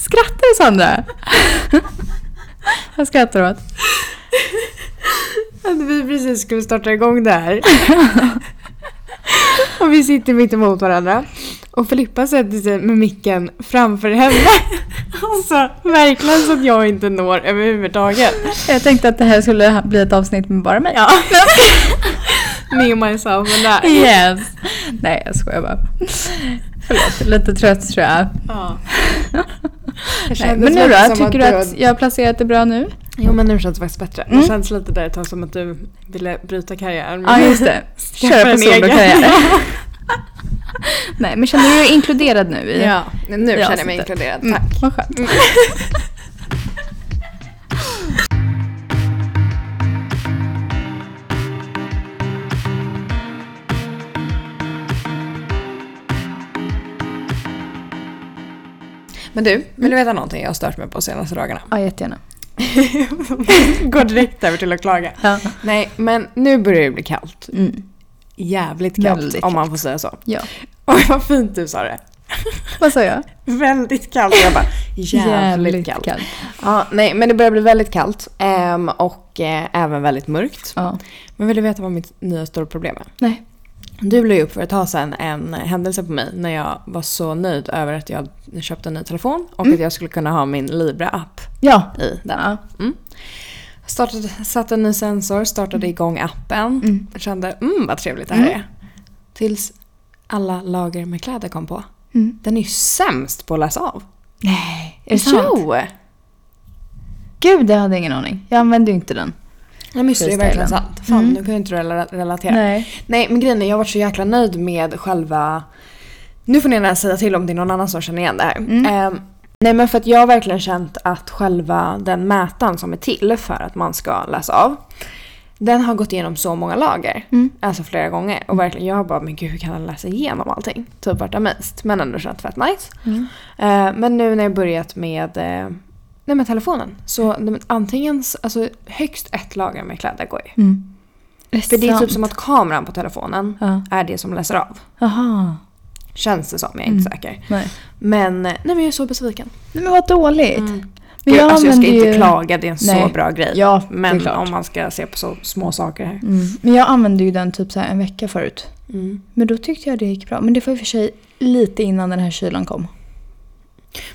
Skrattar du Sandra? Vad skrattar du åt? Att vi precis skulle starta igång det här. och vi sitter mitt emot varandra. Och Filippa sätter sig med micken framför henne. alltså verkligen så att jag inte når överhuvudtaget. Jag tänkte att det här skulle bli ett avsnitt med bara mig. Ja. Me, myself and I. Yes. Nej, jag skojar bara. Förlåt, lite trött tror jag. Ja. Nej, men nu då? Tycker du att jag har placerat det bra nu? Jo men nu känns det faktiskt bättre. Mm. Det känns lite där ett tag som att du ville bryta karriären. Ja, just det. Köra på solokarriär. Nej, men känner du dig inkluderad nu i Ja, nu i känner jag mig inkluderad. Mm, Tack. vad skönt. Men du, vill du veta någonting jag har stört mig på senaste dagarna? Ja, jättegärna. Går direkt över till att klaga. Ja. Nej, men nu börjar det bli kallt. Mm. Jävligt kallt Väldigt om man får säga så. ja. Oj vad fint du sa det. Vad sa jag? Väldigt kallt. Jag bara, jävligt, kallt. Ja, nej, men det börjar bli väldigt kallt. ehm, och eh, även väldigt mörkt. Ja. Men vill du veta vad mitt nya stora problem är? Nej. Du la ju upp för ett tag sedan en händelse på mig när jag var så nöjd över att jag köpte en ny telefon och Mm. att jag skulle kunna ha min Libra-app Ja. i den. ja. Mm. Startade, satte en ny sensor, startade igång appen. Mm. Kände mm vad trevligt det här Mm. är. Tills alla lager med kläder kom på. Mm. Den är ju sämst på att läsa av. Nej, är det sant? Jo! Gud, jag hade ingen aning. Jag använde ju inte den. Ja, men det, är verkligen sant. Fan, Mm. nu kan ju inte relatera. Nej. Nej, men grejen är jag har varit så jäkla nöjd med själva... Nu får ni gärna säga till om det är någon annan som känner igen det här. Mm. Ehm, nej men för att jag har verkligen känt att själva den mätaren som är till för att man ska läsa av. Den har gått igenom så många lager. Mm. Alltså flera gånger. Och verkligen jag bara, men gud hur kan den läsa igenom allting? Typ varit amazed. Men ändå känt fett nice. Mm. Eh, men nu när jag börjat med, eh, nej, med telefonen. Så de- antingen, alltså högst ett lager med kläder går ju. Mm. För det är sant? typ som att kameran på telefonen Ja. är det som läser av. Jaha. Känns det som, jag är inte Mm. säker. Nej. Men, nej men jag är så besviken. Nej, men vad dåligt. Mm. Men Gud, alltså jag ska inte ju- klaga, det är en Nej. så bra grej. Ja, det men om man ska se på så små saker här. Mm. Men jag använde ju den typ så en vecka förut. Mm. Men då tyckte jag det gick bra. Men det var i och för sig lite innan den här kylan kom.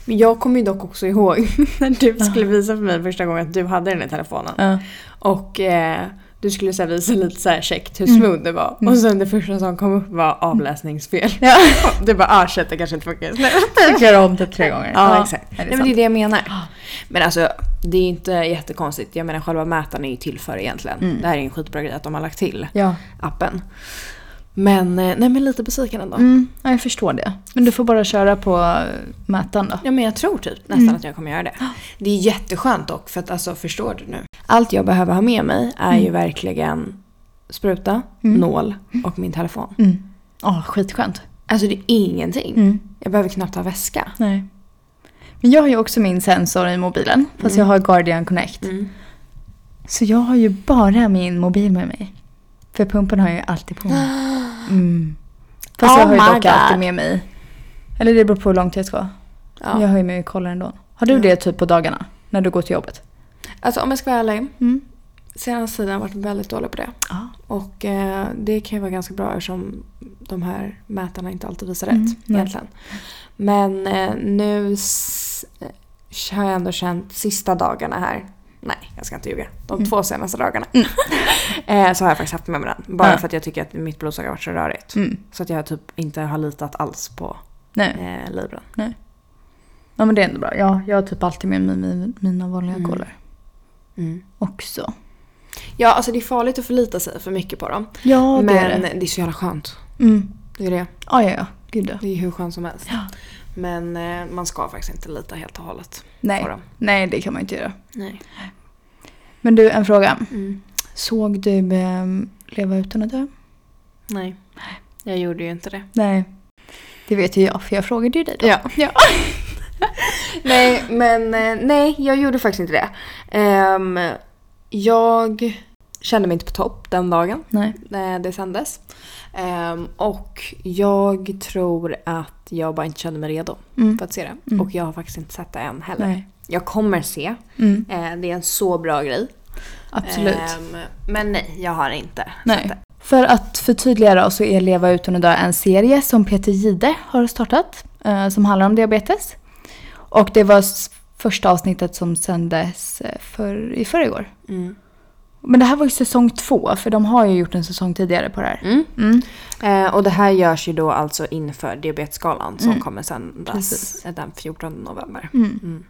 Men jag kommer ju dock också ihåg när du skulle visa för mig första gången att du hade den i telefonen. Ja. Och eh, du skulle så visa lite så här käckt hur Mm. smooth det var. Mm. Och sen det första som kom upp var avläsningsfel. Ja. Du bara ah shit det kanske inte funkar just nu. Jag gör om typ tre gånger. Ja, exakt. är det Nej, men det är det jag menar. Men alltså det är inte jättekonstigt. Jag menar själva mätaren är ju till för egentligen. Mm. Det här är en skitbra grej att de har lagt till Ja. appen. Men, eh, nej men lite besviken ändå. Mm, ja, jag förstår det. Men du får bara köra på eh, mätaren då. Ja men jag tror typ nästan Mm. att jag kommer göra det. Det är jätteskönt dock för att alltså förstår du nu. Allt jag behöver ha med mig är ju verkligen spruta, Mm. nål och min telefon. Mm. Ja, skitskönt. Alltså det är ingenting. Mm. Jag behöver knappt ha väska. Nej. Men jag har ju också min sensor i mobilen. Fast Mm. jag har Guardian Connect. Så jag har ju bara min mobil med mig. För pumpen har jag ju alltid på mig. Mm. Fast Oh jag har ju dock God. alltid med mig. Eller det beror på hur långt jag ska. Ja. Jag har ju med mig kollar ändå. Har du Ja. det typ på dagarna? När du går till jobbet? Alltså om jag ska vara ärlig. Mm. Senaste tiden har jag varit väldigt dålig på det. Ja. Och eh, det kan ju vara ganska bra eftersom de här mätarna inte alltid visar Mm, rätt nej. egentligen. Men eh, nu har jag ändå känt sista dagarna här. Nej, jag ska inte ljuga. De Mm. två senaste dagarna. eh, så har jag faktiskt haft med mig den. Bara Ja. för att jag tycker att mitt blodsocker har varit så rörigt. Mm. Så att jag typ inte har litat alls på Nej. eh, Libran. Ja men det är ändå bra. Ja, jag har typ alltid med mig mi- mina vanliga Mm. kollar. Också. Ja, alltså det är farligt att förlita sig för mycket på dem. Ja, det men är det. det är så jävla skönt. Mm. Det är det. Ja, ja, ja. Gud ja. Det är hur skönt som helst. Ja. Men eh, man ska faktiskt inte lita helt och hållet Nej. på dem. Nej, det kan man inte göra. Nej. Men du, en fråga. Mm. Såg du ehm, Leva utan att dö? Nej. Jag gjorde ju inte det. Nej. Det vet ju jag, för jag frågade ju dig då. Ja. ja. nej, men eh, nej, jag gjorde faktiskt inte det. Ehm, jag kände mig inte på topp den dagen Nej. när det sändes. Ehm, och jag tror att jag bara inte kände mig redo Mm. för att se det. Mm. Och jag har faktiskt inte sett det än heller. Nej. Jag kommer se. Mm. Eh, det är en så bra grej. Absolut. Ehm, men nej, jag har inte Nej. det. För att förtydliga då så är Leva utan att dö en serie som Peter Gide har startat. Eh, som handlar om diabetes. Och det var första avsnittet som sändes eh, för, i förrgår. Mm. Men det här var ju säsong två för de har ju gjort en säsong tidigare på det här. Mm. Mm. Eh, och det här görs ju då alltså inför diabetesgalan som Mm. kommer sändas Precis. eh, den 14 november. Mm.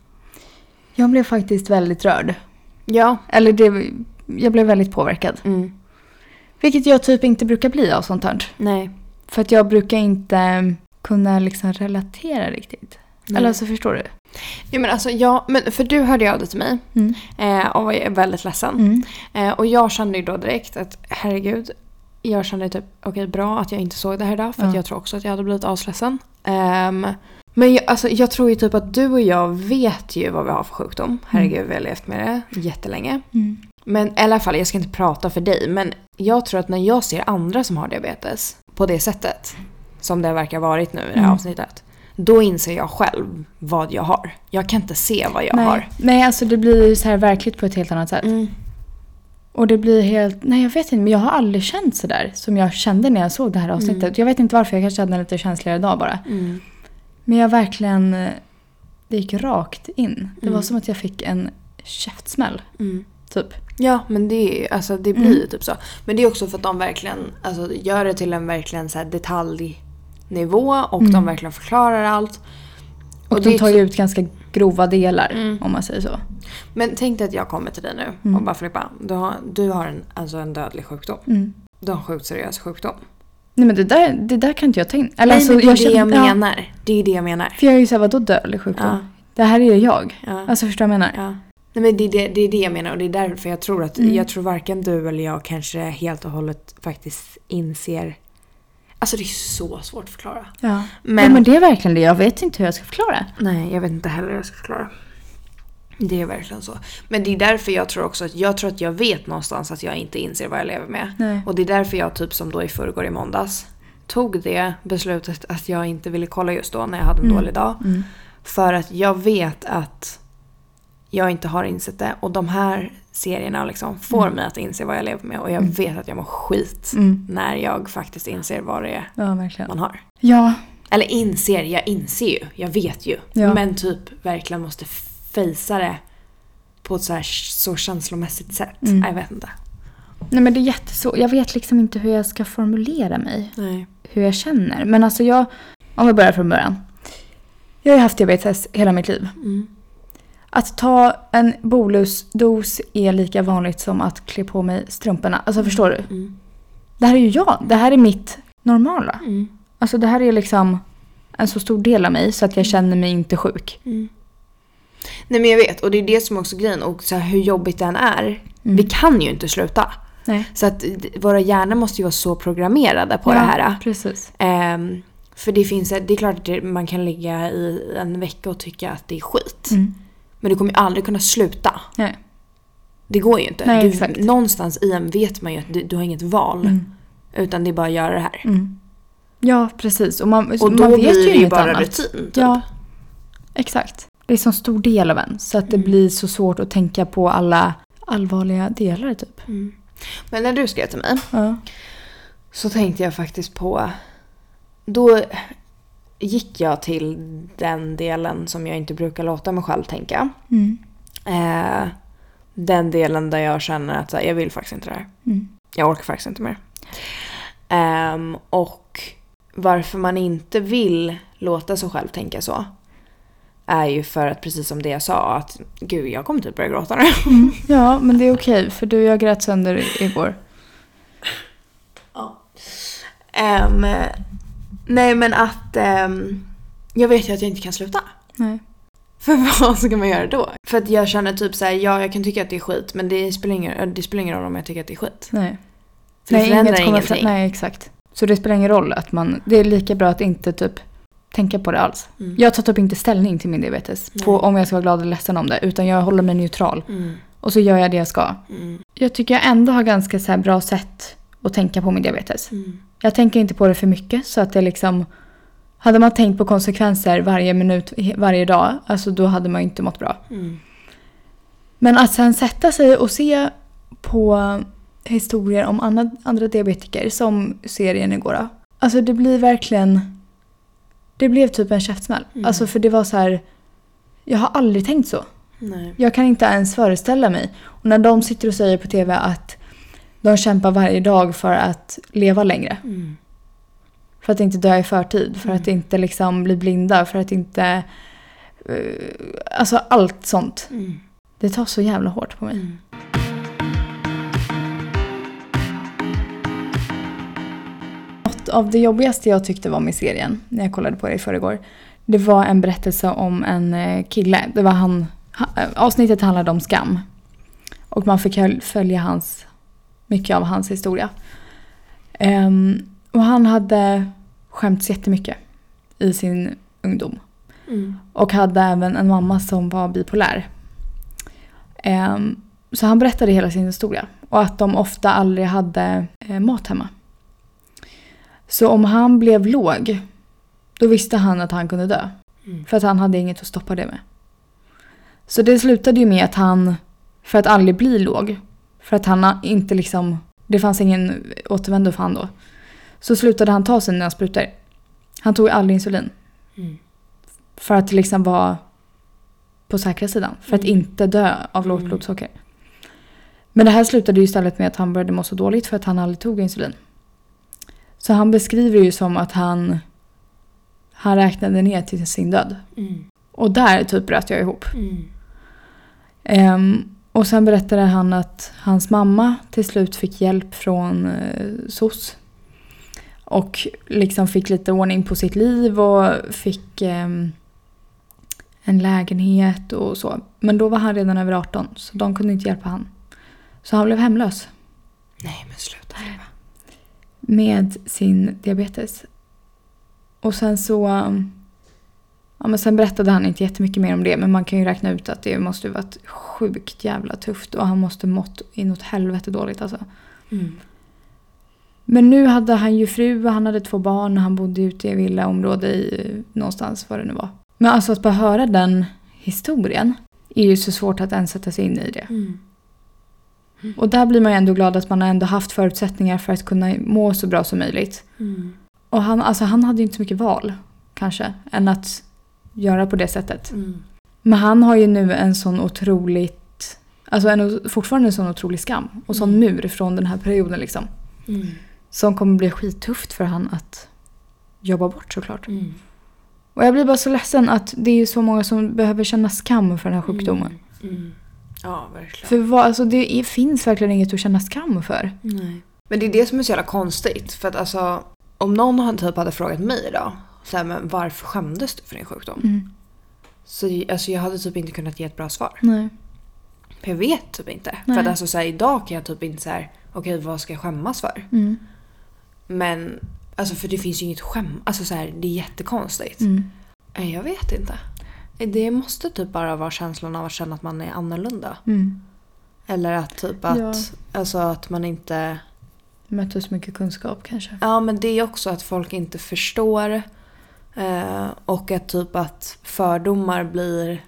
Mm. Jag blev faktiskt väldigt rörd. Ja. Eller det, jag blev väldigt påverkad. Mm. Vilket jag typ inte brukar bli av sånt här. Nej. För att jag brukar inte kunna liksom relatera riktigt. Nej. Eller så förstår du? Ja, men alltså, ja, men för du hörde av dig till mig Mm. eh, och var väldigt ledsen. Mm. Eh, och jag kände ju då direkt att herregud, jag kände typ okej bra att jag inte såg det här idag för att Ja. jag tror också att jag hade blivit asledsen. Ehm, men jag, alltså, jag tror ju typ att du och jag vet ju vad vi har för sjukdom. Herregud, vi har levt med det jättelänge. Mm. Men i alla fall, jag ska inte prata för dig, men jag tror att när jag ser andra som har diabetes på det sättet, som det verkar ha varit nu i det här Mm. avsnittet, då inser jag själv vad jag har. Jag kan inte se vad jag nej. har. nej, alltså det blir så här verkligt på ett helt annat sätt. Mm. Och det blir helt, nej jag vet inte, men jag har aldrig känt så där som jag kände när jag såg det här avsnittet. Mm. Jag vet inte varför, jag kanske hade en lite känsligare dag bara. Mm. Men jag verkligen, eh, det gick rakt in. Det var Mm. som att jag fick en käftsmäll, Mm. typ. Ja, men det, alltså, det blir ju Mm. typ så. Men det är också för att de verkligen alltså, gör det till en verkligen så här detaljnivå och Mm. de verkligen förklarar allt. Och, Och de tar ju ut ganska grova delar, Mm. om man säger så. Men tänk dig att jag kommer till dig nu Mm. och bara Filippa, du har, du har en, alltså en dödlig sjukdom. Mm. Du har en sjukt seriös sjukdom. Nej men det där, det där kan inte jag ta in. Eller, Nej, alltså, men det är det jag känner- ja, menar. Det är det jag menar. För jag är ju såhär, vadå dödlig sjukdom? Ja, Det här är jag. ja, Alltså förstår du vad jag menar? ja. Nej, men det, är det, det är det jag menar och det är därför jag tror att Mm. jag tror varken du eller jag kanske helt och hållet faktiskt inser Alltså det är så svårt att förklara. Ja. Men, Men, ja, men det är verkligen det. Jag vet inte hur jag ska förklara. Nej, jag vet inte heller hur jag ska förklara. Det är verkligen så. Men det är därför jag tror också att jag tror att jag vet någonstans att jag inte inser vad jag lever med. Nej. Och det är därför jag typ som då i förrgår i måndags tog det beslutet att jag inte ville kolla just då när jag hade en Mm. dålig dag. Mm. För att jag vet att jag inte har insett det. Och de här serierna liksom får Mm. mig att inse vad jag lever med. Och jag Mm. vet att jag mår skit Mm. när jag faktiskt inser vad det är Ja, man har. Ja. Eller inser, jag inser ju, jag vet ju. Ja. Men typ verkligen måste fejsa det på ett så, här, så känslomässigt sätt. Mm. Jag vet inte. Nej men det är jättesvårt. Jag vet liksom inte hur jag ska formulera mig. Nej. Hur jag känner. Men alltså jag, om vi börjar från början. Jag har haft diabetes hela mitt liv. Mm. Att ta en bolusdos är lika vanligt som att klä på mig strumporna. Alltså förstår du? Mm. Det här är ju jag. Det här är mitt normala. Mm. Alltså det här är liksom en så stor del av mig så att jag känner mig inte sjuk. Nej men jag vet och det är det som också är grejen och så här, hur jobbigt den är. Mm. Vi kan ju inte sluta. Nej. Så att våra hjärnor måste ju vara så programmerade på Ja, det här. Precis. Ehm, för det finns, det är klart att det- man kan ligga i en vecka och tycka att det är skit. Mm. Men du kommer ju aldrig kunna sluta. Nej. Det går ju inte. Nej, du. Någonstans i en vet man ju att du, du har inget val. Mm. Utan det är bara att göra det här. Mm. Ja, precis. Och man, Och då man vet blir ju det ju bara annat. rutin. Typ. Ja, exakt. Det är så stor del av en. Så att det Mm. blir så svårt att tänka på alla allvarliga delar typ. Mm. Men när du skrev till mig Ja. så tänkte jag faktiskt på... Då gick jag till den delen som jag inte brukar låta mig själv tänka. Mm. Eh, den delen där jag känner att här, jag vill faktiskt inte det här. Mm. Jag orkar faktiskt inte mer. Ehm, och varför man inte vill låta sig själv tänka så är ju för att precis som det jag sa att gud jag kommer typ börja gråta nu. Mm. Ja, men det är okej. För du, jag grät sönder igår. Ehm, nej men att ehm, jag vet ju att jag inte kan sluta. Nej. För vad ska man göra då? För att jag känner typ såhär, ja jag kan tycka att det är skit men det spelar ingen, det spelar ingen roll om jag tycker att det är skit. Nej. För det Nej, förändrar inget ingenting. fra- Nej, exakt. Så det spelar ingen roll att man... Det är lika bra att inte typ tänka på det alls. Mm. Jag tar typ inte ställning till min diabetes. På Nej. om jag ska vara glad eller ledsen om det. Utan jag håller mig neutral. Mm. Och så gör jag det jag ska. Mm. Jag tycker jag ändå har ganska så här bra sätt att tänka på min diabetes. Mm. Jag tänker inte på det för mycket så att det liksom... Hade man tänkt på konsekvenser varje minut, varje dag, alltså då hade man inte mått bra. Mm. Men att sen sätta sig och se på historier om andra, andra diabetiker, som serien igår. Alltså det blir verkligen... Det blev typ en käftsmäll. Mm. Alltså för det var så här... Jag har aldrig tänkt så. Nej. Jag kan inte ens föreställa mig. Och när de sitter och säger på TV att de kämpar varje dag för att leva längre. Mm. För att inte dö i förtid, för Mm. att inte liksom bli blinda, för att inte... eh, alltså allt sånt. Mm. Det tar så jävla hårt på mig. Något av det jobbigaste jag tyckte var med serien, när jag kollade på det i förrgår, det var en berättelse om en eh, kille. Det var han, ha, avsnittet handlade om skam. Och man fick följa hans, mycket av hans historia. Ehm, och han hade skämts jättemycket i sin ungdom. Mm. Och hade även en mamma som var bipolär. Ehm, så han berättade hela sin historia. Och att de ofta aldrig hade eh, mat hemma. Så om han blev låg, då visste han att han kunde dö. Mm. För att han hade inget att stoppa det med. Så det slutade ju med att han, för att aldrig bli låg, för att han inte liksom, det fanns ingen återvändo för han då. Så slutade han ta sina sprutor. Han tog aldrig insulin. Mm. För att liksom vara på säkra sidan. För att Mm. inte dö av lågt Mm. blodsocker. Men det här slutade ju istället med att han började må så dåligt för att han aldrig tog insulin. Så han beskriver ju som att han, han räknade ner till sin död. Mm. Och där typ bröt jag ihop. Mm. Ehm, och sen berättade han att hans mamma till slut fick hjälp från eh, SOS. Och liksom fick lite ordning på sitt liv och fick ehm, en lägenhet och så. Men då var han redan över 18 så de kunde inte hjälpa han. Så han blev hemlös Nej men sluta. Med sin diabetes. Och sen så... Ja, men sen berättade han inte jättemycket mer om det men man kan ju räkna ut att det måste varit sjukt jävla tufft och han måste mått inåt helvete dåligt alltså. Mm. Men nu hade han ju fru och han hade två barn och han bodde ute i villaområde i någonstans vad det nu var. Men alltså att bara höra den historien är ju så svårt att ens sätta sig in i det. Mm. Och där blir man ju ändå glad att man har ändå haft förutsättningar för att kunna må så bra som möjligt. Mm. Och han, alltså han hade ju inte så mycket val, kanske, än att göra på det sättet. Mm. Men han har ju nu en sån otroligt, alltså en, fortfarande en sån otrolig skam och sån Mm. mur från den här perioden liksom. Mm. Som kommer bli skittufft för han att jobba bort såklart. Mm. Och jag blir bara så ledsen att det är så många som behöver känna skam för den här sjukdomen. Mm. Ja, verkligen. För vad, alltså det finns verkligen inget att känna skam för. Nej. Men det är det som är så jävla konstigt. För att alltså, om någon hade- typ hade frågat mig då, så här, men varför skämdes du för din sjukdom? Mm. Så alltså, jag hade typ inte kunnat ge ett bra svar. Nej. För jag vet typ inte. Nej. För att alltså, så här, idag kan jag typ inte säga okej vad ska jag skämmas för? Mm. Men alltså för det finns ju inget skäm. Alltså så här, det är jättekonstigt. Mm. Nej, Jag vet inte. Det måste typ bara vara känslan av att känna att man är annorlunda. Mm. Eller att typ att, Ja. alltså att man inte... Mötte så mycket kunskap kanske. Ja men det är också att folk inte förstår. Eh, och att typ att fördomar blir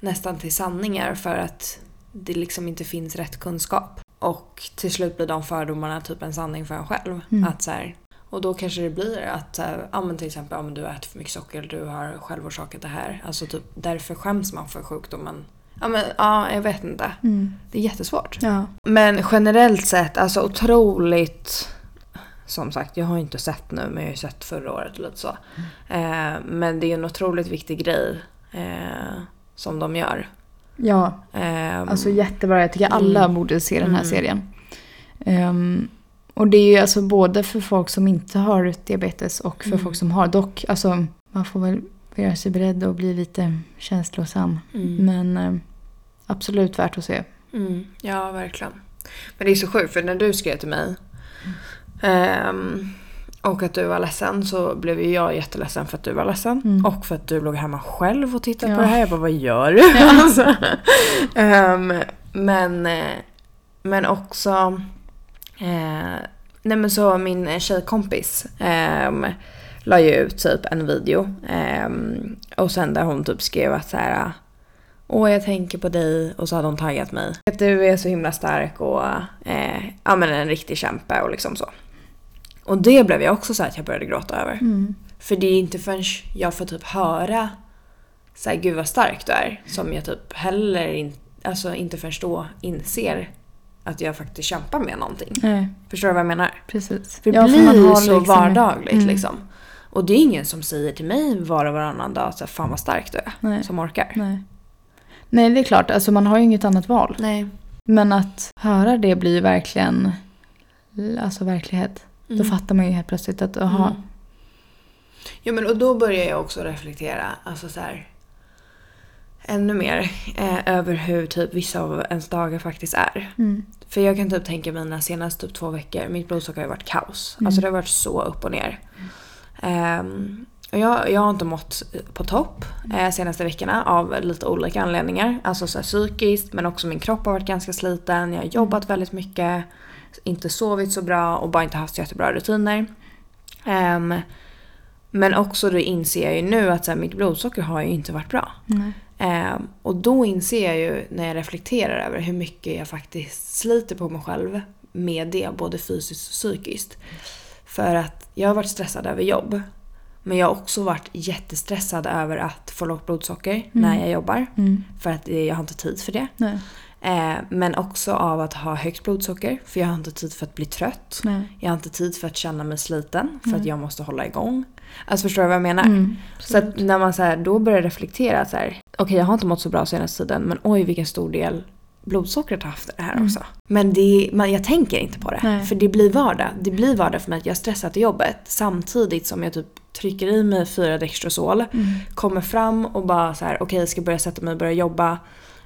nästan till sanningar för att det liksom inte finns rätt kunskap. Och till slut blir de fördomarna typ en sanning för en själv. Mm. Att så här, och då kanske det blir att, eh, ja men till exempel om du äter för mycket socker, du har självorsakat det här. Alltså typ därför skäms man för sjukdomen. Ja men ja, jag vet inte. Mm. Det är jättesvårt. Ja. Men generellt sett, alltså otroligt... Som sagt, jag har inte sett nu men jag har ju sett förra året och lite så. Eh, men det är en otroligt viktig grej eh, som de gör. Ja, Eh, alltså jättebra. Jag tycker alla Mm. borde se den här Mm. serien. Ehm, och det är ju alltså både för folk som inte har diabetes och för Mm. folk som har. Dock, alltså man får väl göra sig beredd och bli lite känslosam. mm, Men eh, absolut värt att se. mm, ja, verkligen. Men det är så sjukt för när du skrev till mig ehm, och att du var ledsen så blev ju jag jätteledsen för att du var ledsen. Mm. Och för att du låg hemma själv och tittade Ja. på det här. Jag bara, vad gör du? alltså, ehm, Men, eh, men också... Eh, nej men så min tjejkompis eh, la ju ut typ en video. Eh, och sen där hon typ skrev att så här... Åh jag tänker på dig och så hade hon taggat mig. Att du är så himla stark och eh, ja men en riktig kämpe och liksom så. Och det blev jag också så att jag började gråta över. Mm. För det är inte förrän jag får typ höra så här, gud vad stark du är som jag typ heller in, alltså inte förrän då inser att jag faktiskt kämpar med någonting. Nej, Förstår du vad jag menar? precis. För det Ja, blir man har så liksom- vardagligt Mm. liksom. Och det är ingen som säger till mig var och varannan dag så här, fan vad stark du är. Nej. Som orkar. Nej. Nej, det är klart. Alltså man har ju inget annat val. Nej. Men att höra det blir ju verkligen alltså verklighet. Då Mm. fattar man ju helt plötsligt att aha, Mm. Ja men och då börjar jag också reflektera, alltså så här, ännu mer eh, över hur typ vissa av ens dagar faktiskt är. mm. För jag kan typ tänka mina senaste typ två veckor, mitt blodsocker har varit kaos. Mm. Alltså det har varit så upp och ner. Ehm, och jag, jag har inte mått på topp eh, senaste veckorna av lite olika anledningar. Alltså så här, psykiskt men också min kropp har varit ganska sliten. Jag har jobbat väldigt mycket, inte sovit så bra och bara inte haft så jättebra rutiner. Ehm, men också då inser jag ju nu att så här, mitt blodsocker har ju inte varit bra. Nej. Ehm, och då inser jag ju när jag reflekterar över hur mycket jag faktiskt sliter på mig själv med det, både fysiskt och psykiskt. För att jag har varit stressad över jobb. Men jag har också varit jättestressad över att få lågt blodsocker när jag jobbar. Mm. För att eh, jag har inte tid för det. Eh, men också av att ha högt blodsocker. För jag har inte tid för att bli trött. Nej. Jag har inte tid för att känna mig sliten. För att jag måste hålla igång. Alltså förstår du vad jag menar? Mm. Så att när man så här, då börjar reflektera så här. Okej jag har inte mått så bra senaste tiden men oj vilken stor del blodsockret har haft det här också. Men det, man, jag tänker inte på det. Nej. För det blir vardag. Det blir vardag för mig att jag stressar till jobbet samtidigt som jag typ trycker i mig fyra Dextrosol. Kommer fram och bara så här okej jag ska börja sätta mig och börja jobba.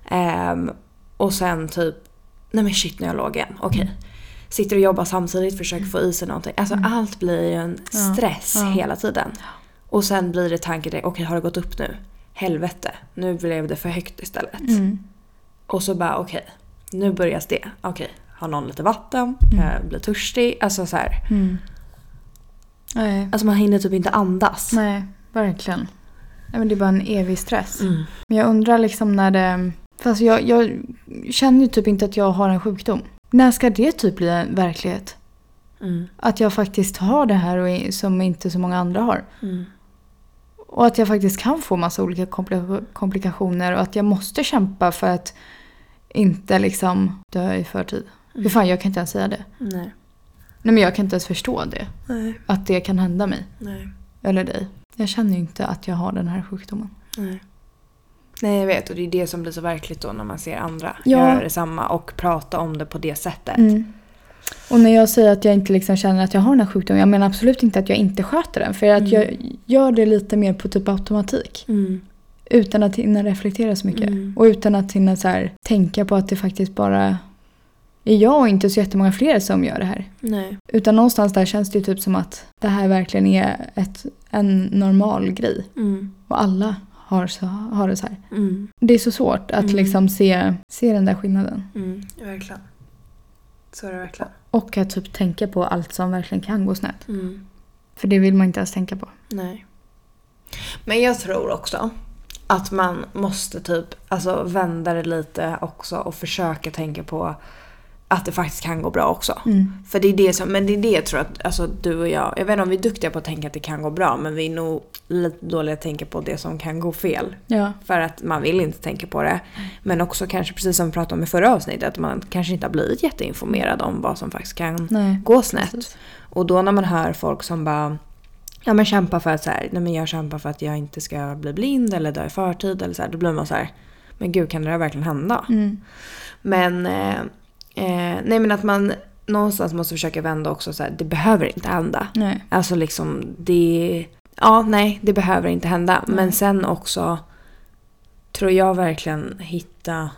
Ehm, och sen typ, nej men shit nu är jag låg igen. Okej. Sitter och jobbar samtidigt, försöker få i sig någonting. Alltså allt blir ju en stress ja. hela tiden. Och sen blir det tanken okej har det gått upp nu? Helvete, nu blev det för högt istället. Mm. Och så bara okej, nu börjar det. Okej, har någon lite vatten? Jag blir törstig? Alltså så här. Mm. Nej. Alltså man hinner typ inte andas. Nej, verkligen. Nej, men det är bara en evig stress. Mm. Men jag undrar liksom när det... Fast jag, jag känner ju typ inte att jag har en sjukdom. När ska det typ bli en verklighet? Mm. Att jag faktiskt har det här och som inte så många andra har. Mm. Och att jag faktiskt kan få massa olika kompli- komplikationer och att jag måste kämpa för att inte liksom dö i förtid. För fan, jag kan inte ens säga det. Nej. Nej men jag kan inte ens förstå det. Nej. Att det kan hända mig. Nej. Eller dig. Jag känner ju inte att jag har den här sjukdomen. Nej. Nej jag vet och det är det som blir så verkligt då när man ser andra Ja. göra detsamma och prata om det på det sättet. Mm. Och när jag säger att jag inte liksom känner att jag har den här sjukdomen, jag menar absolut inte att jag inte sköter den. För att Mm. jag gör det lite mer på typ automatik. Mm. Utan att hinna reflektera så mycket. Mm. Och utan att hinna så här, tänka på att det faktiskt bara är jag och inte så jättemånga fler som gör det här. Nej. Utan någonstans där känns det ju typ som att det här verkligen är ett, en normal grej. Mm. Och alla har, så, har det så här. Mm. Det är så svårt att Mm. liksom se, se den där skillnaden. Mm. Verkligen. Så är det verkligen. Och att typ tänka på allt som verkligen kan gå snett. Mm. För det vill man inte ens tänka på. Nej. Men jag tror också att man måste typ alltså vända det lite också och försöka tänka på att det faktiskt kan gå bra också. För det är det som, men det är det jag tror att alltså, du och jag, jag vet inte om vi är duktiga på att tänka att det kan gå bra men vi är nog lite dåliga att tänka på det som kan gå fel. Ja. För att man vill inte tänka på det. Men också kanske precis som vi pratade om i förra avsnittet, att man kanske inte har blivit jätteinformerad om vad som faktiskt kan Nej. gå snett. Precis. Och då när man hör folk som bara Ja men kämpa för att så här, nej men jag kämpar för att jag inte ska bli blind eller dö i förtid eller så här, då blir man så här, men gud kan det där verkligen hända? Mm. Men, eh, eh, nej men att man någonstans måste försöka vända också så här, det behöver inte hända. Nej. Alltså liksom det, ja nej det behöver inte hända. Men Nej. sen också tror jag verkligen hitta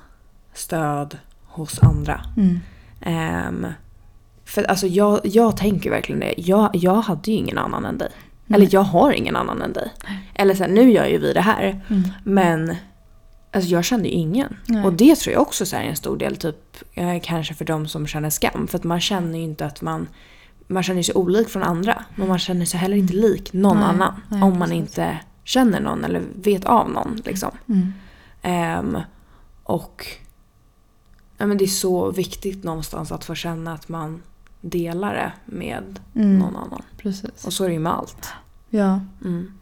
stöd hos andra. Mm. Ehm, för alltså jag, jag tänker verkligen det. Jag, jag hade ju ingen annan än dig. Nej. Eller jag har ingen annan än dig. Eller så här, nu gör ju vi det här. Mm. Men Alltså jag kände ju ingen. Nej. Och det tror jag också är en stor del typ eh, kanske för de som känner skam. För att man känner ju inte att man... Man känner sig olik från andra. Men man känner sig heller inte lik någon Nej, annan. nej, om man precis. inte känner någon eller vet av någon liksom. Mm. Ehm, och ja, men det är så viktigt någonstans att få känna att man delar det med Mm. någon annan. Precis. Och så är det ju med allt. Ja. Mm.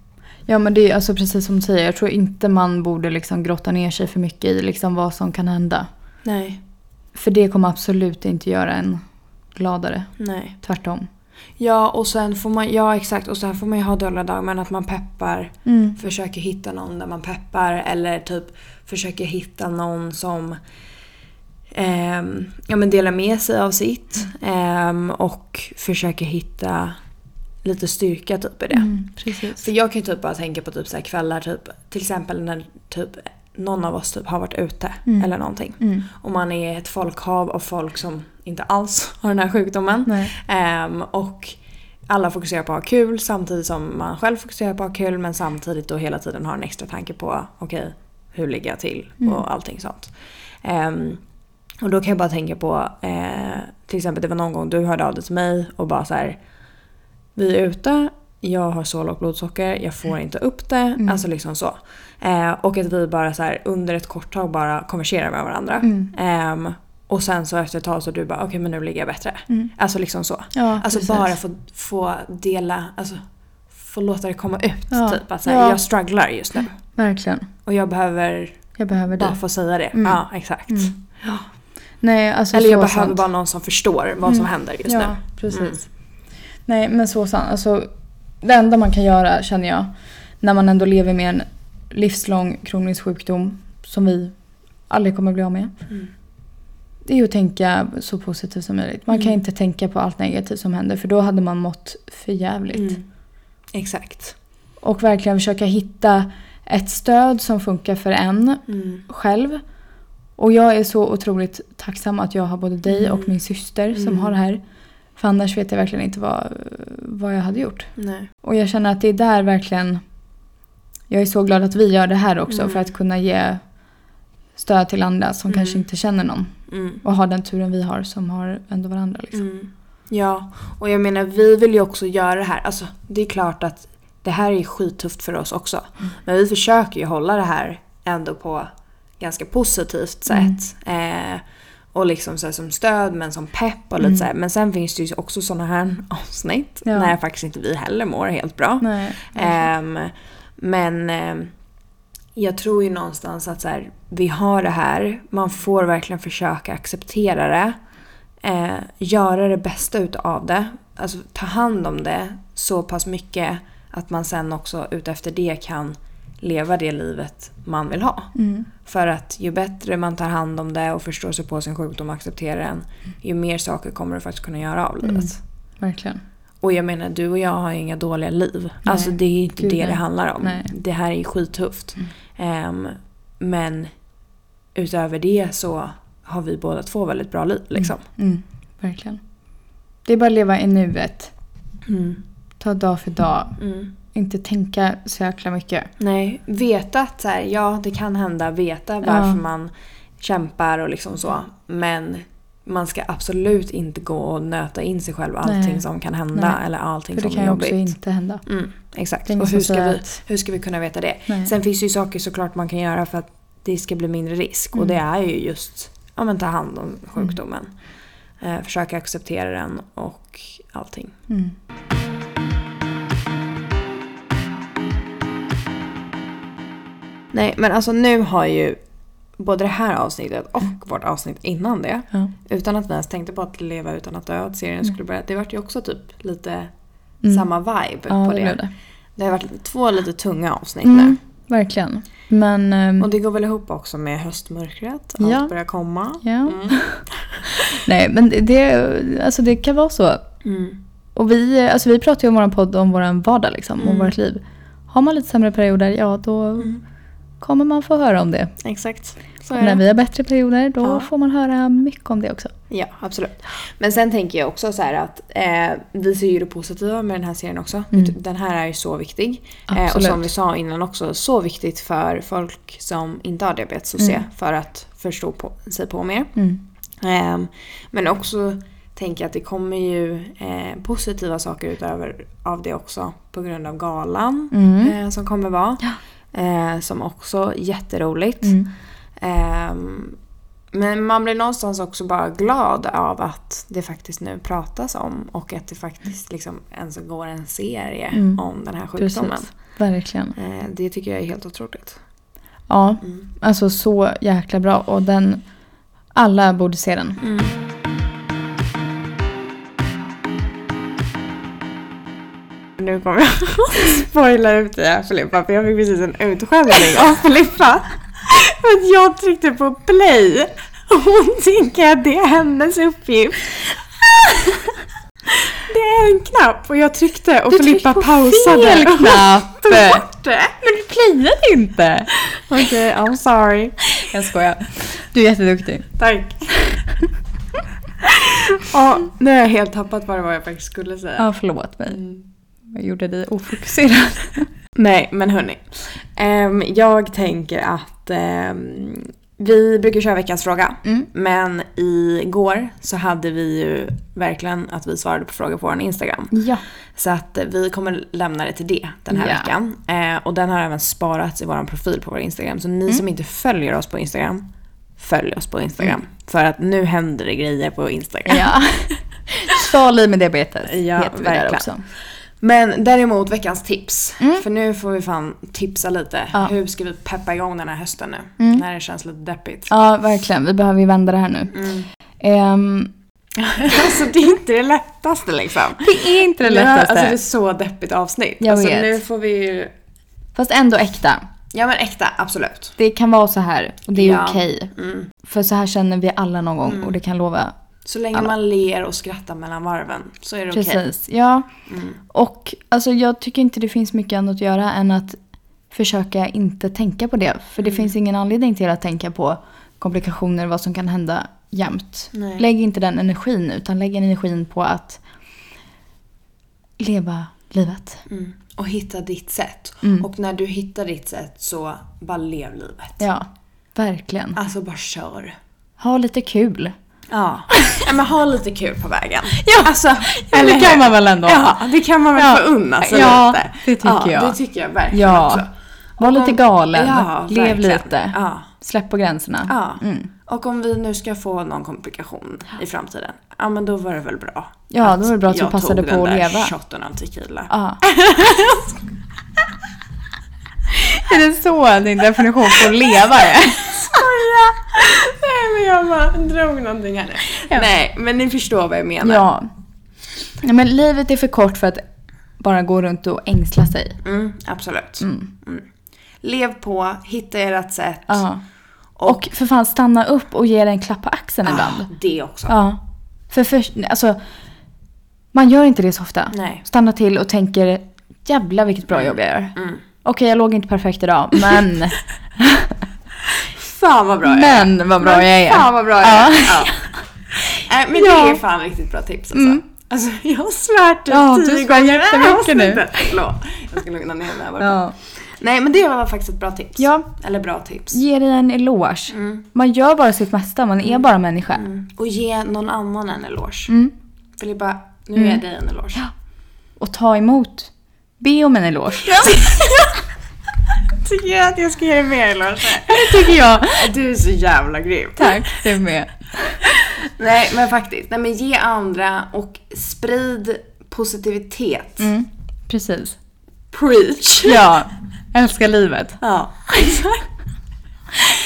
Ja, men det är alltså precis som du säger. Jag tror inte man borde liksom grotta ner sig för mycket i liksom vad som kan hända. Nej, För det kommer absolut inte göra en gladare. nej. Tvärtom. Ja, och sen får man, ja exakt, och sen får man ju ha dåliga dagar men att man peppar, Mm. försöker hitta någon där man peppar eller typ försöker hitta någon som ehm, ja, men delar med sig av sitt ehm, och försöker hitta lite styrka typ i det. Mm, precis. För jag kan ju typ bara tänka på typ så kvällar, typ, till exempel när typ någon av oss typ har varit ute Mm. eller någonting. Mm. Och man är ett folkhav av folk som inte alls har den här sjukdomen. Ehm, och alla fokuserar på att ha kul samtidigt som man själv fokuserar på att ha kul men samtidigt då hela tiden har en extra tanke på okej, hur ligger jag till Mm. och allting sånt. Ehm, och då kan jag bara tänka på, eh, till exempel det var någon gång du hörde av dig till mig och bara så här. Vi är ute, jag har så lågt blodsocker, jag får inte upp det. Mm. Alltså liksom så. Eh, och att vi bara så här under ett kort tag bara konverserar med varandra. Mm. Ehm, och sen så efter ett tag så du bara okej men nu ligger jag bättre. Mm. Alltså liksom så. Ja, Alltså precis. bara få, få dela, alltså få låta det komma ut. Ja. Typ att så här, Ja. jag strugglar just nu. Verkligen. Och jag behöver Jag behöver bara det. få säga det. Mm. Ja, exakt. Mm. Nej, alltså Eller jag behöver sant. bara någon som förstår vad som Mm. händer just ja, nu. precis. Nej, men så sant. Alltså, det enda man kan göra, känner jag, när man ändå lever med en livslång kronisk sjukdom som vi aldrig kommer bli av med. Mm. Det är ju att tänka så positivt som möjligt. Man kan Mm. inte tänka på allt negativt som händer för då hade man mått för jävligt. Mm. Exakt. Och verkligen försöka hitta ett stöd som funkar för en Mm. själv. Och jag är så otroligt tacksam att jag har både dig och Mm. min syster som Mm. har det här. För annars vet jag verkligen inte vad, vad jag hade gjort. Nej. Och jag känner att det är där verkligen... Jag är så glad att vi gör det här också Mm. för att kunna ge stöd till andra som Mm. kanske inte känner någon. Mm. Och har den turen vi har som har ändå varandra. Liksom. Mm. Ja, och jag menar vi vill ju också göra det här. Alltså det är klart att det här är skittufft för oss också. Mm. Men vi försöker ju hålla det här ändå på ganska positivt Mm. sätt. Eh, och liksom så som stöd men som pepp och lite Mm. så här. Men sen finns det ju också såna här avsnitt Ja. när faktiskt inte vi heller mår helt bra. Nej. Ehm, men ehm, jag tror ju någonstans att så här, vi har det här. Man får verkligen försöka acceptera det. Eh, göra det bästa utav det. Alltså ta hand om det så pass mycket att man sen också utefter det kan leva det livet man vill ha. Mm. För att ju bättre man tar hand om det och förstår sig på sin sjukdom och accepterar den, ju mer saker kommer du faktiskt kunna göra av livet. Mm. Verkligen. Och jag menar, du och jag har inga dåliga liv. Nej, Alltså det är inte gud, det nej. det handlar om. Nej. Det här är ju skittufft. Mm. Ehm, men utöver det så har vi båda två väldigt bra liv liksom. Mm. Verkligen. Det är bara att leva i nuet. Mm. Ta dag för dag. Mm. Inte tänka så jäkla mycket. Nej, veta att så här, ja det kan hända. Veta varför Ja. man kämpar och liksom så. Men man ska absolut inte gå och nöta in sig själv allting Nej. som kan hända Nej. eller allting För det som kan är ju jobbigt. också inte hända. Mm, exakt. Det är Och hur som ska, vi, hur ska vi kunna veta det? Nej. Sen finns det ju saker såklart man kan göra för att det ska bli mindre risk. Och Mm. det är ju just ja, men ta hand om sjukdomen. Eh, försöka acceptera den och allting. Mm. Nej men alltså nu har ju både det här avsnittet och Mm. vårt avsnitt innan det. Ja. Utan att vi ens tänkte på att leva utan att dö, att serien Mm. skulle börja. Det vart ju också typ lite Mm. samma vibe Ja, på det det. det. Det har varit två lite tunga avsnitt Mm. nu. Verkligen. Men... ehm, Och det går väl ihop också med höstmörkret. Allt Ja. börjar komma. ja. Mm. Nej, men det- alltså det kan vara så. Mm. Och vi, alltså vi pratar ju om vår podd om vår vardag liksom, om vårt liv. Har man lite sämre perioder, ja då. Kommer man få höra om det. Exakt. Så Och när vi har bättre perioder då Ja. får man höra mycket om det också. Ja, absolut. Men sen tänker jag också så att eh, vi ser ju det positiva med den här serien också. Den här är ju så viktig. Eh, och som vi sa innan också, så viktigt för folk som inte har diabetes att se för att förstå på, sig på mer. Ehm, men också tänker jag att det kommer ju eh, positiva saker utöver av det också på grund av galan eh, som kommer vara. Eh, som också är jätteroligt. Ehm, men man blir någonstans också bara glad av att det faktiskt nu pratas om och att det faktiskt liksom ens går en serie om den här sjukdomen. Precis. Verkligen. Eh, det tycker jag är helt otroligt. Ja, alltså så jäkla bra. Och den, alla borde se den. Nu kommer jag spoila ut det här Filippa för jag fick precis en utskällning av Filippa. För att jag tryckte på play och hon tänker att det är hennes uppgift. Det är en knapp och jag tryckte och Filippa pausade. fel knapp! Tog bort det. Men du playade inte! Okej, I'm sorry. Jag skojar. Du är jätteduktig. Tack. Ja, nu har jag helt tappat vad det var jag faktiskt skulle säga. Ja, förlåt mig. Jag gjorde dig ofokuserad. Nej, men hörni. Ehm, jag tänker att ehm, vi brukar köra veckans fråga. Mm. Men igår så hade vi ju verkligen att vi svarade på frågor på vår Instagram. Ja. Så att vi kommer lämna det till det den här Ja. veckan. Eh, och den har även sparats i vår profil på vår Instagram. Så ni Mm. som inte följer oss på Instagram, följ oss på Instagram. För att nu händer det grejer på Instagram. ja. Sali med diabetes Ja, heter vi där verkligen. också. Men däremot veckans tips. Mm. För nu får vi fan tipsa lite. Ja. Mm. Hur ska vi peppa igång den här hösten nu? När det känns lite deppigt. Ja, verkligen. Vi behöver ju vända det här nu. Mm. Ehm, alltså det är inte det lättaste liksom. det är inte det Ja, lättaste. alltså det är så deppigt avsnitt. Jag alltså vet. nu får vi ju... Fast ändå äkta. Ja men äkta, absolut. Det kan vara så här och det är Ja. okej. Mm. För så här känner vi alla någon gång och det kan lova Så länge man ler och skrattar mellan varven så är det okej. Precis, ja. Mm. Och alltså, jag tycker inte det finns mycket annat att göra än att försöka inte tänka på det. För det Mm. finns ingen anledning till att tänka på komplikationer, vad som kan hända jämt. Nej. Lägg inte den energin utan lägg energin på att leva livet. Mm. Och hitta ditt sätt. Mm. Och när du hittar ditt sätt så bara lev livet. Ja, verkligen. Alltså bara kör. Ha lite kul. Ja. ja men ha lite kul på vägen. Ja, alltså, Ja, det kan man väl ändå. Ja, det kan man väl Ja. få unna sig Ja, lite. det tycker ja, jag. Det tycker jag verkligen Ja. också. Var lite galen. Ja, Lev verkligen. lite. Ja. Släpp på gränserna. Ja. Mm. Och om vi nu ska få någon komplikation i framtiden, ja men då var det väl bra. Ja, då var det bra att vi jag passade tog på att den där leva. shotten av tequila. Ja. är det så din definition på leva är? Skoja! Nej men jag bara drog någonting här nu. Ja. Nej men ni förstår vad jag menar. Ja. ja. Men livet är för kort för att bara gå runt och ängsla sig. Mm, absolut. Mm. Mm. Lev på, hitta ert sätt. Ja. Och, Och för fan stanna upp och ge dig en klapp på axeln ibland. ah, det också. Ja. För först, alltså, man gör inte det så ofta. Nej. Stanna till och tänker jävlar vilket bra jobb jag gör. Mm. Okej, jag låg inte perfekt idag, men, Fan vad bra jag är. men vad bra jag är. Fan vad bra jag Ja. är. Ja. Nej men Ja. det är fan riktigt bra tips alltså. Mm. Alltså jag har svärt typ Ja, du tio gånger i det här avsnittet. Förlåt. Jag ska lugna ner mig här bara. Ja. Nej men det var faktiskt ett bra tips. Ja. Eller bra tips. Ge dig en eloge. Mm. Man gör bara sitt mesta, man är bara människa. Mm. Och ge någon annan en eloge. Mm. Filippa, nu Mm. ger jag dig en eloge. Och ta emot. Be om en eloge. Tycker jag att jag ska ge dig mer eloge? Det tycker jag. Du är så jävla grym. Tack, du med. Nej men faktiskt, nej men ge andra och sprid positivitet. Mm, precis. Preach! Ja, älskar livet. Ja.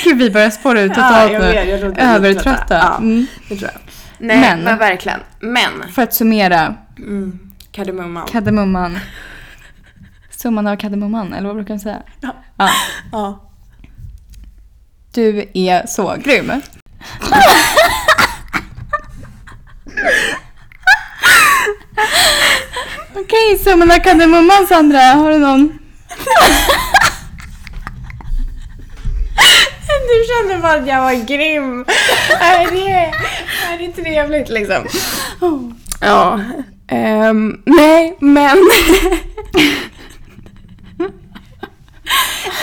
Gud, vi börjar spåra ut Ja, totalt jag nu. Övertrötta. trötta. Ja. Mm. Det tror jag. Nej men, Men- verkligen. Men. För att summera, Mm. Kardemumman. kardemumman. Summan av kardemumman, eller vad brukar man säga? Ja. Ja. ja. Du är så grym. Okej, summan av kardemumman Sandra. Har du någon? kände bara att jag var grym. Är det, är det trevligt liksom? Ja. ehm, nej, men...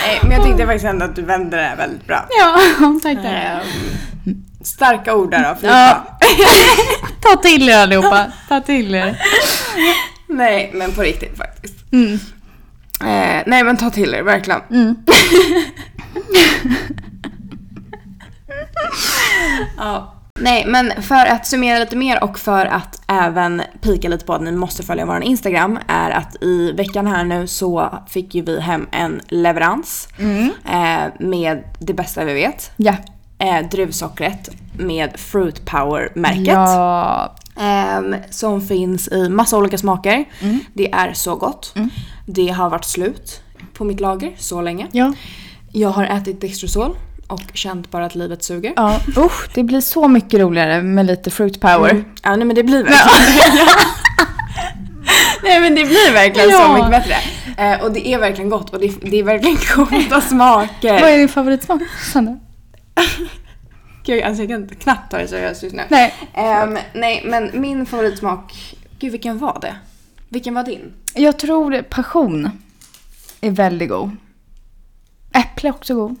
nej, men jag tyckte faktiskt ändå att du vände det här väldigt bra. Ja, tackar. Ehm, starka ord där då, Filippa. Ta till er allihopa. Ta till er. Nej, men på riktigt faktiskt. Mm. Eh, nej, men ta till er, verkligen. Mm. Ja. Nej, men för att summera lite mer och för att även pika lite på att ni måste följa vår Instagram är att i veckan här nu så fick ju vi hem en leverans Mm. eh, med det bästa vi vet. Ja. Eh, druvsockret med Fruit Power-märket. Ja. Ehm, som finns i massa olika smaker. Mm. Det är så gott. Det har varit slut på mitt lager så länge. Ja. Jag har ätit Dextrosol och känt bara att livet suger. Ja, usch, det blir så mycket roligare med lite fruit power. Mm. Ja, nej men det blir verkligen Nej men det blir verkligen så Ja. mycket bättre. Eh, och det är verkligen gott och det, det är verkligen goda smaker. Vad är din favoritsmak, Sandra? Gud, alltså jag kan knappt ta det seriöst just nu. Nej. Ehm, nej men min favoritsmak, gud vilken var det? Vilken var din? Jag tror passion är väldigt god. Äpple är också god.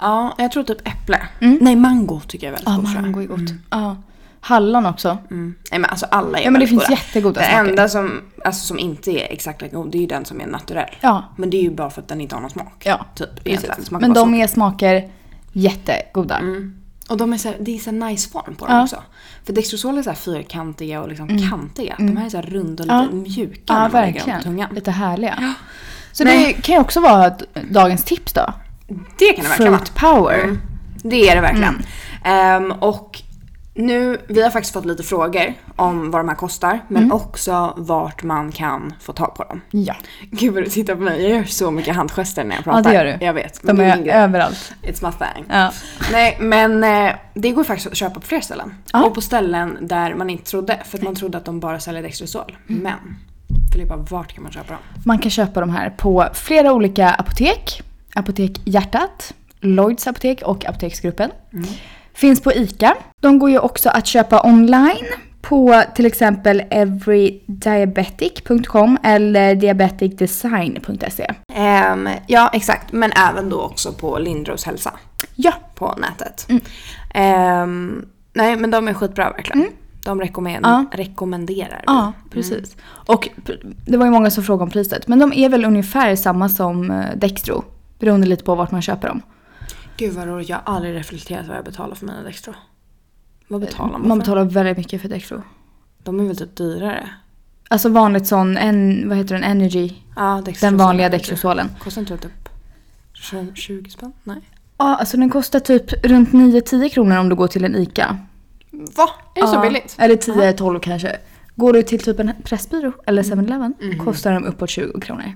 Ja, jag tror typ äpple. Mm. Nej, mango tycker jag är väldigt Ja, jag. mango är gott. Ja. Hallon också. Mm. Nej men alltså alla är Ja, men det väldigt finns goda. jättegoda Den smaker. enda som, alltså, som inte är exakt lika god, det är ju den som är naturell. Ja. Men det är ju bara för att den inte har någon smak. Ja, Typ precis. egentligen. Smakar Men bara de socker. är smaker jättegoda. Mm. Och de är så här, det är så här nice form på dem Ja. också. För Dextrosol är så här fyrkantiga och liksom kantiga. Mm. De här är så här runda och lite Ja. mjuka Ja, när man lägger dem verkligen. tungan. Lite härliga. Så Nej. det kan ju också vara dagens tips då. Det kan det verkligen vara. Fruit power. Mm. Det är det verkligen. Mm. Ehm, och nu, vi har faktiskt fått lite frågor om vad de här kostar. Men Mm. också vart man kan få tag på dem. Ja, Gud vad du tittar på mig. Jag gör så mycket handgester när jag Ja, pratar. det gör du. Jag vet. de är grej. överallt. It's my thing. Ja. Nej men eh, det går faktiskt att köpa på fler ställen. Ja. Och på ställen där man inte trodde. För att man trodde att de bara säljer Dextrosol. Men Filippa, vart kan man köpa dem? Man kan köpa de här på flera olika apotek. Apotek Hjärtat, Lloyds apotek och Apoteksgruppen. Finns på ICA. De går ju också att köpa online på till exempel everydiabetic.com eller diabeticdesign.se. Ehm, ja exakt, men även då också på Lindros hälsa Ja, på nätet. Ehm, nej men de är skitbra verkligen. De rekommend- Ja. rekommenderar ja precis. Och p- det var ju många som frågade om priset. Men de är väl ungefär samma som eh, Dextro. Beroende lite på vart man köper dem. Gud vad roligt, jag har aldrig reflekterat vad jag betalar för mina Dextro. Vad betalar man, Man för? betalar väldigt mycket för Dextro. De är väl typ dyrare? Alltså vanligt sån, en, vad heter den, Energy. Dextrosol. Den vanliga Dextrosolen. Kostar inte typ 20 20 spänn? Nej. Ja, alltså den kostar typ runt 9-10 kronor om du går till en ICA. Va? Är det så Ja, billigt? Eller 10-12 kanske. Går du till typ en Pressbyrå eller 7-Eleven Mhm. kostar de uppåt 20 kronor.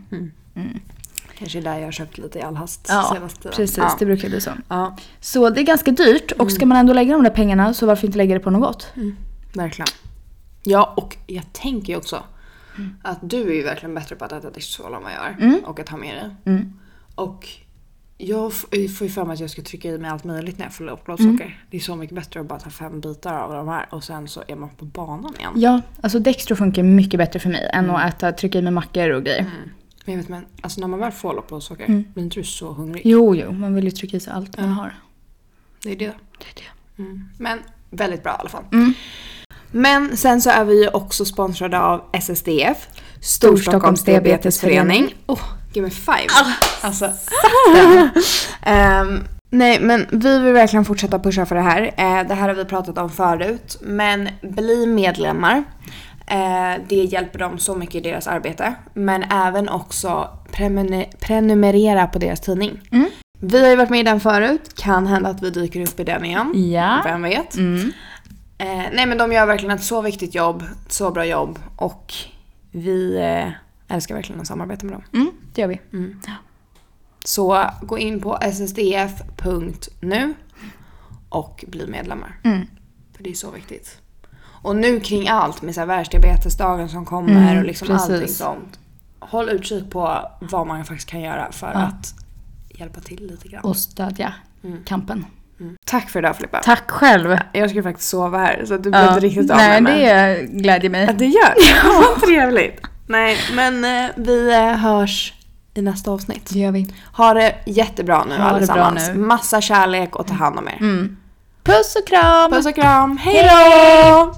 Kanske där jag har köpt lite i all hast Ja, senaste precis. Ja. Det brukar bli så. ja, Så det är ganska dyrt och ska man ändå lägga de där pengarna så varför inte lägga det på något gott? verkligen. Ja, och jag tänker ju också att du är ju verkligen bättre på att äta Dextrosol än vad jag är. Mm. Och att ha med dig. Mm. Och jag får ju för mig att jag ska trycka i mig allt möjligt när jag får lågt blodsocker. Det är så mycket bättre att bara ta fem bitar av de här och sen så är man på banan igen. Ja, alltså Dextro funkar mycket bättre för mig än att äta, trycka i mig mackor och grejer. Men jag vet men alltså när man väl får lågt blodsocker Mm. blir inte du så hungrig? Jo, jo, man vill ju trycka i sig allt man Ja. har. Det är det. Det är det. Mm. Men väldigt bra i alla fall. Mm. Men sen så är vi ju också sponsrade av SSDF. Storstockholms Diabetesförening. Oh, give me five. Alltså. Ehm, nej men vi vill verkligen fortsätta pusha för det här. Eh, det här har vi pratat om förut. Men bli medlemmar. Eh, det hjälper dem så mycket i deras arbete. Men även också prenumerera på deras tidning. Mm. Vi har ju varit med i den förut. Kan hända att vi dyker upp i den igen. Ja. Vem vet? Mm. Eh, nej men de gör verkligen ett så viktigt jobb, ett så bra jobb och vi eh, älskar verkligen att samarbeta med dem. Mm, det gör vi. Så gå in på ssdf.nu och bli medlemmar. Mm. För det är så viktigt. Och nu kring allt med så här världsdiabetesdagen som kommer Mm, och liksom precis. allting sånt. Håll utkik på vad man faktiskt kan göra för Ja. att hjälpa till lite grann. Och stödja Mm. kampen. Tack för idag Filippa. Tack själv. Jag ska faktiskt sova här så du behöver inte riktigt av Nej, med mig. det glädjer mig. Ja, det gör det. Vad trevligt. Nej, men eh, vi eh, hörs i nästa avsnitt. Det gör vi. Ha det jättebra nu Ha allesammans. nu. Massa kärlek och ta hand om er. Mm. Puss och kram! Puss och kram. Hej då!